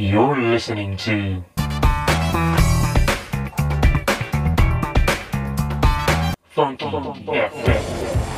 You're listening to Funky FM.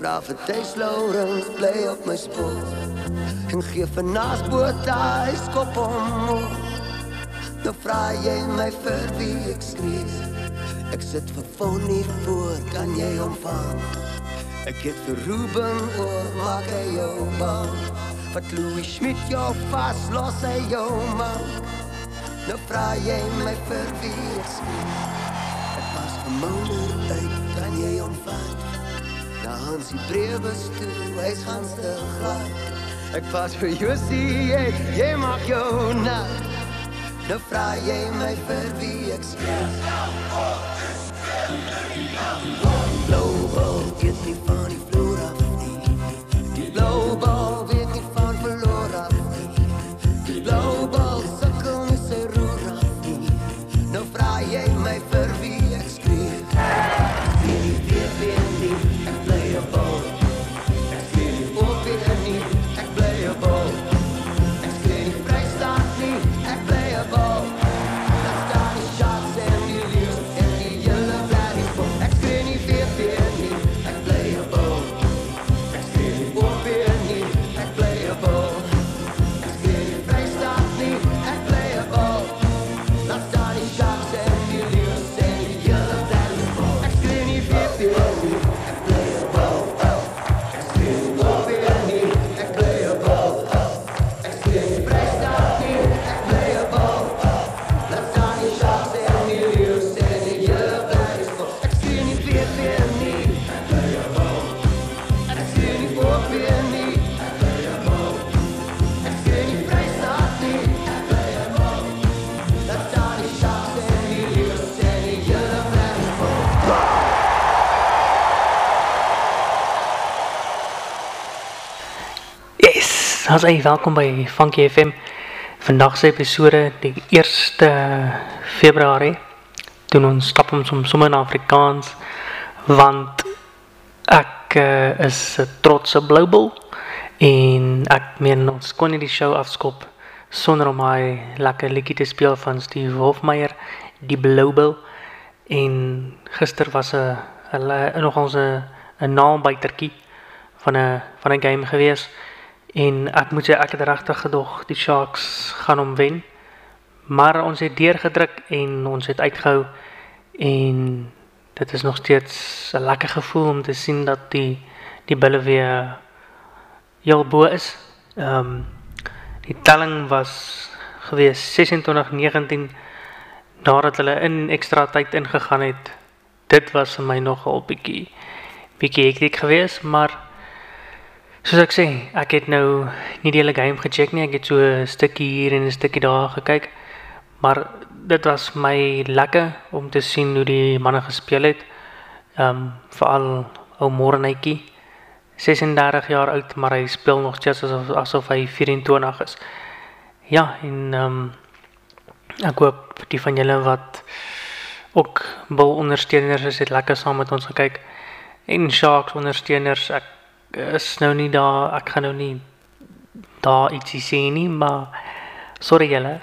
Vra vir Thijs Laurens, bly op my spoor. En gee vir naasboot, hy skop omhoog. Nou vra jy my vir wie ek skree. Ek sit vir Fonnie voor, kan jy omvang? Ek het vir Ruben oor, maak hy jou bang. Wat Louis Schmidt jou vas, los hy jou man. Nou vra jy my vir wie ek skree. Ek pas gemouder uit, kan jy omvat? Na Hansie Brewes toe, hy's gans te glad. Ek pas vir Josie, jy, jy maak jou nat. Nou vra jy my vir wie ek. Die blou bal weet nie van Ons is welkom by Funky FM. Vandag se episode die 1 Februarie. Doen ons stap ons om sommer na Afrikaans want ek uh, is 'n trotse Bloubil en ek meen ons kon nie die show afskop sonder om my lekker liedjie te speel van Steve Hofmeyer, die Bloubil. En gister was 'n hulle nogals 'n 'n naambytertjie van 'n van 'n game gewees en ek moet sê ek het regtig gedog die Sharks gaan hom wen. Maar ons het deurgedruk en ons het uitgehou en dit is nog steeds 'n lekker gevoel om te sien dat die die bulle weer heel bo is. Ehm um, die telling was gewees 26-19 nadat hulle in ekstra tyd ingegaan het. Dit was vir my nogal bietjie bietjie hektiek geweest, maar soos ek sê, ek het nou nie die hele game gecheck nie. Ek het so 'n stukkie hier en 'n stukkie daar gekyk. Maar dit was my lekker om te sien hoe die manne gespeel het. Ehm um, veral ou Mornetjie 36 jaar oud, maar hy speel nog steeds asof asof hy 24 is. Ja, en ehm um, ek hoop die van julle wat ook Bill ondersteuners is dit lekker saam met ons gekyk. En Sharks ondersteuners, ek is nou nie daar, ek gaan nou nie daar ietsie sê nie, maar sorry julle.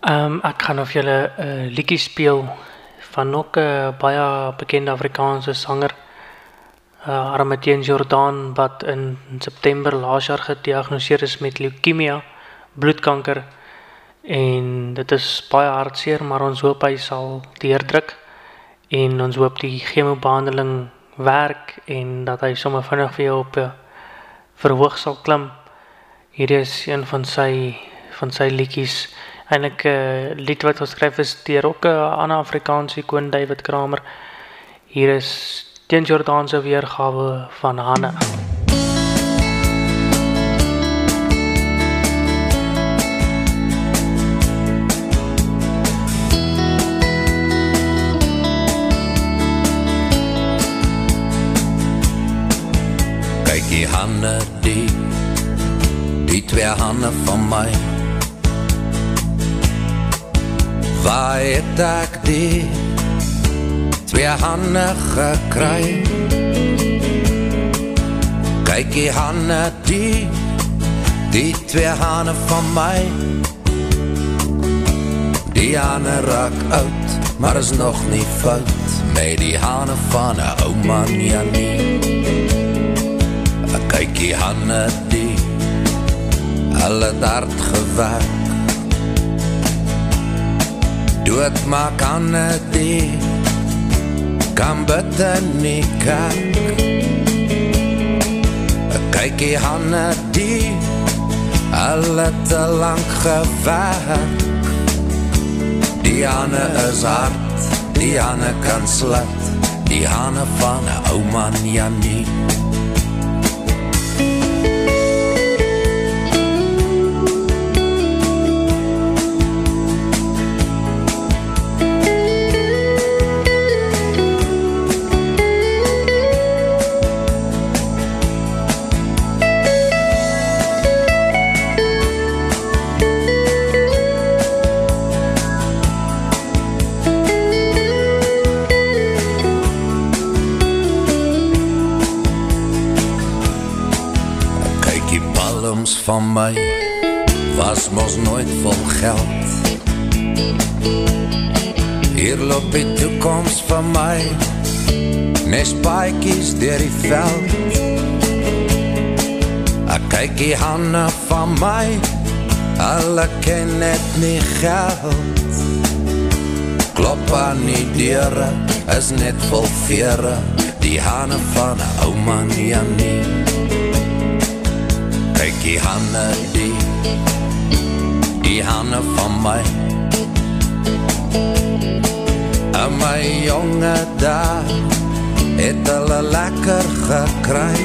Ehm um, ek gaan of julle 'n uh, liedjie speel van ook 'n uh, baie bekende Afrikaanse sanger uh, Armateen Jordan wat in September laas jaar gediagnoseer is met leukemie, bloedkanker. En dit is baie hartseer, maar ons hoop hy sal deurdruk en ons hoop die chemobehandeling werk en dat hy sommer vinnig weer op 'n verhoog sal klim. Hierdie is een van sy van sy liedjies. Eintlik 'n uh, lied wat geskryf is deur ook 'n uh, ander Afrikaanse ikoon David Kramer. Hier is teen Jordan se weergawe van Hanne. Hande die Die twee hande van my. Waar het ek die Twee hande gekry? Kyk die hande die Die twee hande van my. Die hande raak oud Maar is nog nie fout Met die hande van een ou man Janie Ek kyk die hande die Hulle hard gewerk. Dood maak hande die Kan bitte nie Ek kyk die hande die Hulle te lang gewerk. Die hande is hard Die hande kan slat. Die hande van een ou man Janie van my. Nes paaikies dier die veld. Ek kyk die hande van my. Hulle ken net nie geld. Klop aan die deure Is net vol vere. Die hande van een ou man Janie Kyk die hande die Die hande van my En my jonge daar Het hulle lekker gekry.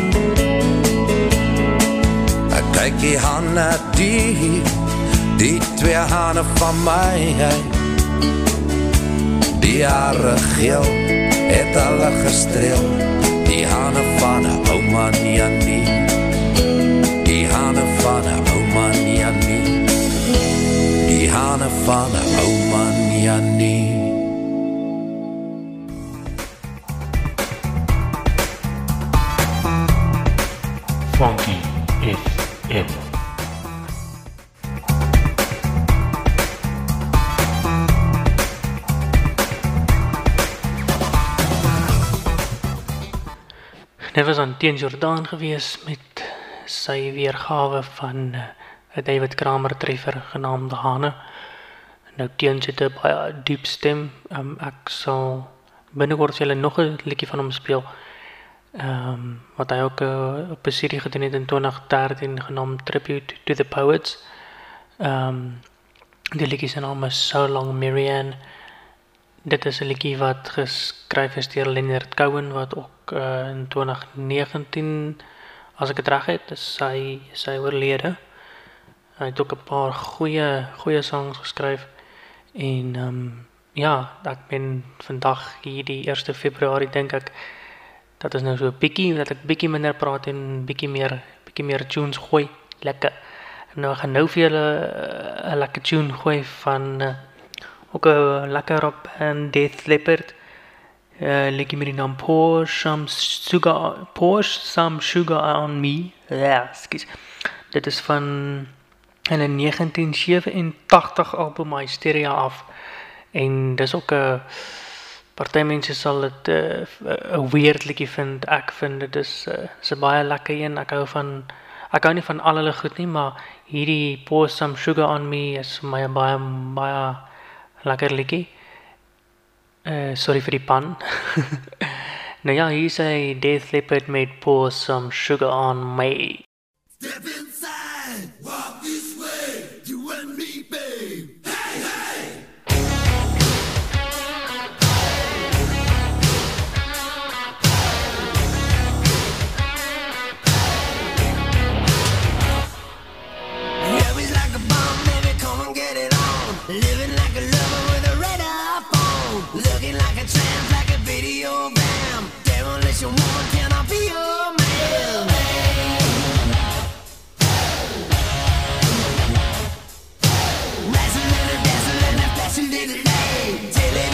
Ek kyk die hande die Die twee hande van my Die jare geel Het hulle gestreel Die hande van een ou man Janie Die hane van een ou man Janie Die hane van een Dit was aan teen Jordan gewees met sy weergawe van eh, 'n David Kramer treffer genaamd Hane. Nou teen sit 'n baie diep stem. Um, ek sal binnekort vir julle nog 'n liedjie van hom speel. Ehm um, wat hy ook uh, op 'n serie gedoen het in 2013 genaamd Tribute to the Poets. Ehm um, die liedjie se naam is So Long Marianne. Dit is 'n liedjie wat geskryf is deur Leonard Cohen wat ook uh, in 2019 as ek dit reg het, is sy sy oorlede. Hy het ook 'n paar goeie goeie songs geskryf en ehm um, ja, ek ben vandag hier die 1 Februarie dink ek dat is nou so 'n bietjie dat ek bietjie minder praat en bietjie meer bietjie meer tunes gooi. Lekker. Nou gaan nou vir julle 'n lekker tune gooi van uh, ook 'n lekker rock band Death Leopard. Uh liedjie met die naam Pour Some Sugar Pour Some Sugar on Me. Ja, skus. Dit is van hulle 1987 album Hysteria af en dis ook 'n party mense sal dit 'n uh, weird liedjie vind. Ek vind dit is 'n uh, baie lekker een. Ek hou van ek hou nie van al hulle goed nie, maar hierdie Pour Some Sugar on Me is my baie baie lekker liedjie. Uh sorry vir die pan. nou ja, hier sê Death Leopard met Pour Some Sugar on Me. till it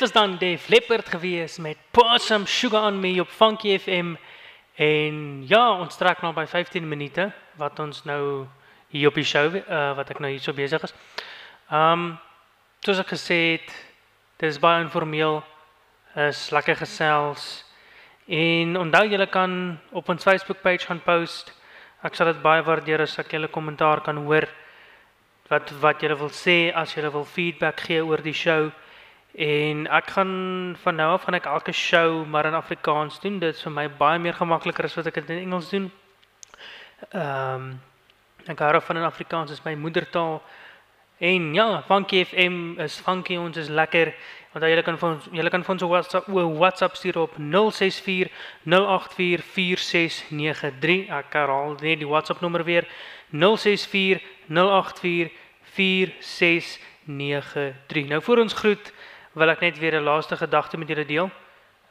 Dit was dan Def Leppard gewees met Some Sugar on Me op Funky FM. En ja, ons trek nou by 15 minute wat ons nou hier op die show uh, wat ek nou hier so besig is. Um soos ek gesê het, dit is baie informeel, is lekker gesels. En onthou julle kan op ons Facebook page gaan post. Ek sal dit baie waardeer as ek julle kommentaar kan hoor wat wat julle wil sê, as julle wil feedback gee oor die show. En ek gaan van nou af gaan ek elke show maar in Afrikaans doen. Dit is vir my baie meer gemakliker as wat ek dit in Engels doen. Ehm um, ek hou van in Afrikaans, is my moedertaal. En ja, Funky FM is funky, ons is lekker. Want julle kan vir ons julle kan vir ons 'n WhatsApp WhatsApp stuur op 064 084 4693. Ek herhaal net die WhatsApp nommer weer. 064 084 4693. Nou voor ons groet wil ek net weer 'n laaste gedagte met julle deel.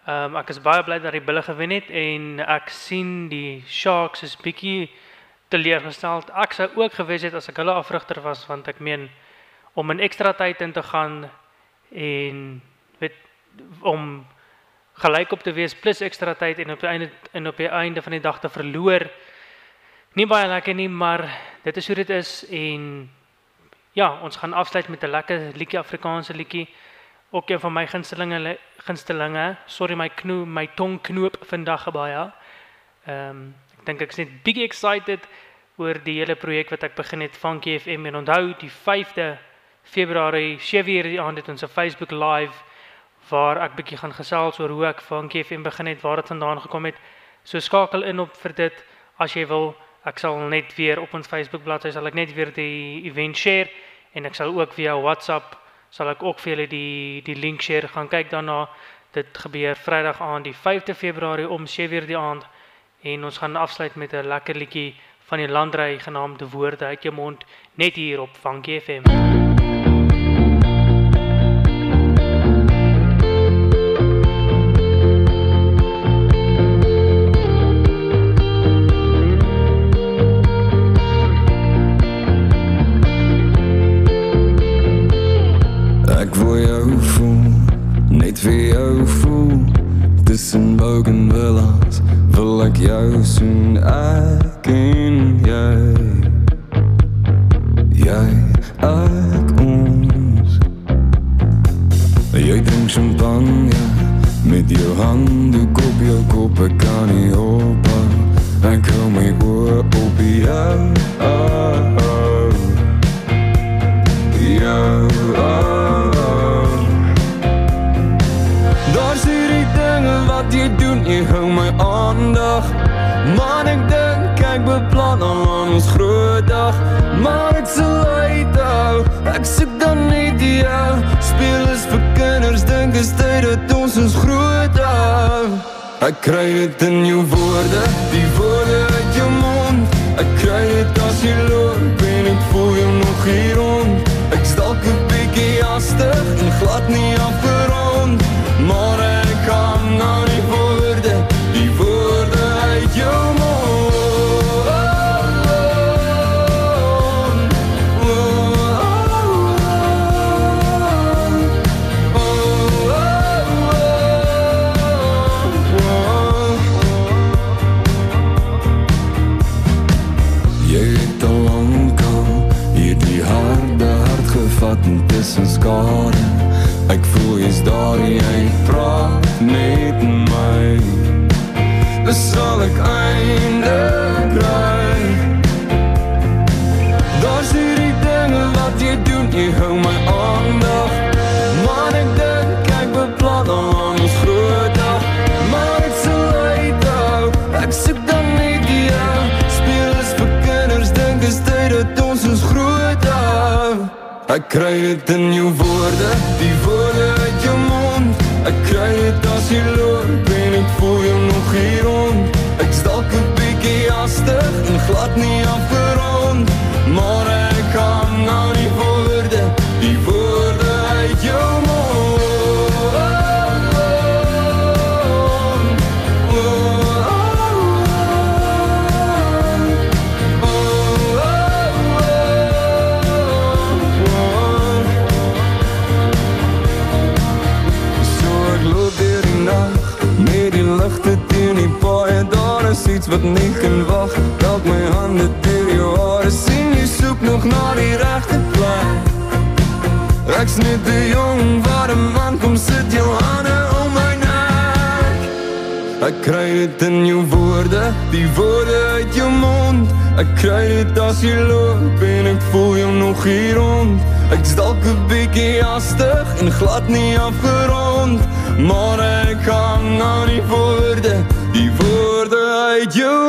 Ehm um, ek is baie bly dat die Bulle gewen het en ek sien die Sharks is bietjie teleurgestel. Ek sou ook gewees het as ek hulle afrigter was want ek meen om in ekstra tyd in te gaan en weet om gelyk op te wees plus ekstra tyd en op die einde en op die einde van die dag te verloor. Nie baie lekker nie, maar dit is hoe dit is en ja, ons gaan afsluit met 'n lekker liedjie Afrikaanse liedjie. Ook een van my gunstelinge gunstelinge. Sorry my knoop, my tong knoop vandag baie. Ehm um, ek dink ek is net big excited oor die hele projek wat ek begin het Funky FM en onthou die 5de Februarie 7uur die aand het ons 'n Facebook live waar ek bietjie gaan gesels oor hoe ek Funky FM begin het, waar dit vandaan gekom het. So skakel in op vir dit as jy wil. Ek sal net weer op ons Facebook bladsy sal ek net weer die event share en ek sal ook via WhatsApp sal ek ook vir julle die die link share gaan kyk daarna. Dit gebeur Vrydag aand die 5de Februarie om 7uur die aand en ons gaan afsluit met 'n lekker liedjie van die landry genaamd Woorde uit jou mond net hier op Funky FM. Ek jou soen ek en jy. Jy, ek ons. Jy drink champagne met jou handdoek op jou kop, ek kan nie ophou. Ek hou my oor op jou. Oh, oh. Jou, oh. Jy hou my aandag. Maar ek dink ek beplan al aan ons groot dag, maar ek sal uithou. Ek soek dan net jou. Speel is vir kinders, dink is tyd dat ons ons groot hou. Ek kry dit in jou woorde, die woorde uit jou mond. Ek kry dit as jy loop en ek voel jou nog hier rond. Ek stalk 'n Ek kry dit in jou woorde, die woorde uit jou mond. Ek kry dit as jy loop en ek voel jou nog hier rond. Ek stalk 'n bietjie hastig en glad nie kry dit as jy loop en ek voel jou nog hier rond. Ek's dalk 'n bietjie hastig en glad nie afgerond. Maar ek hang aan die woorde, die woorde uit jou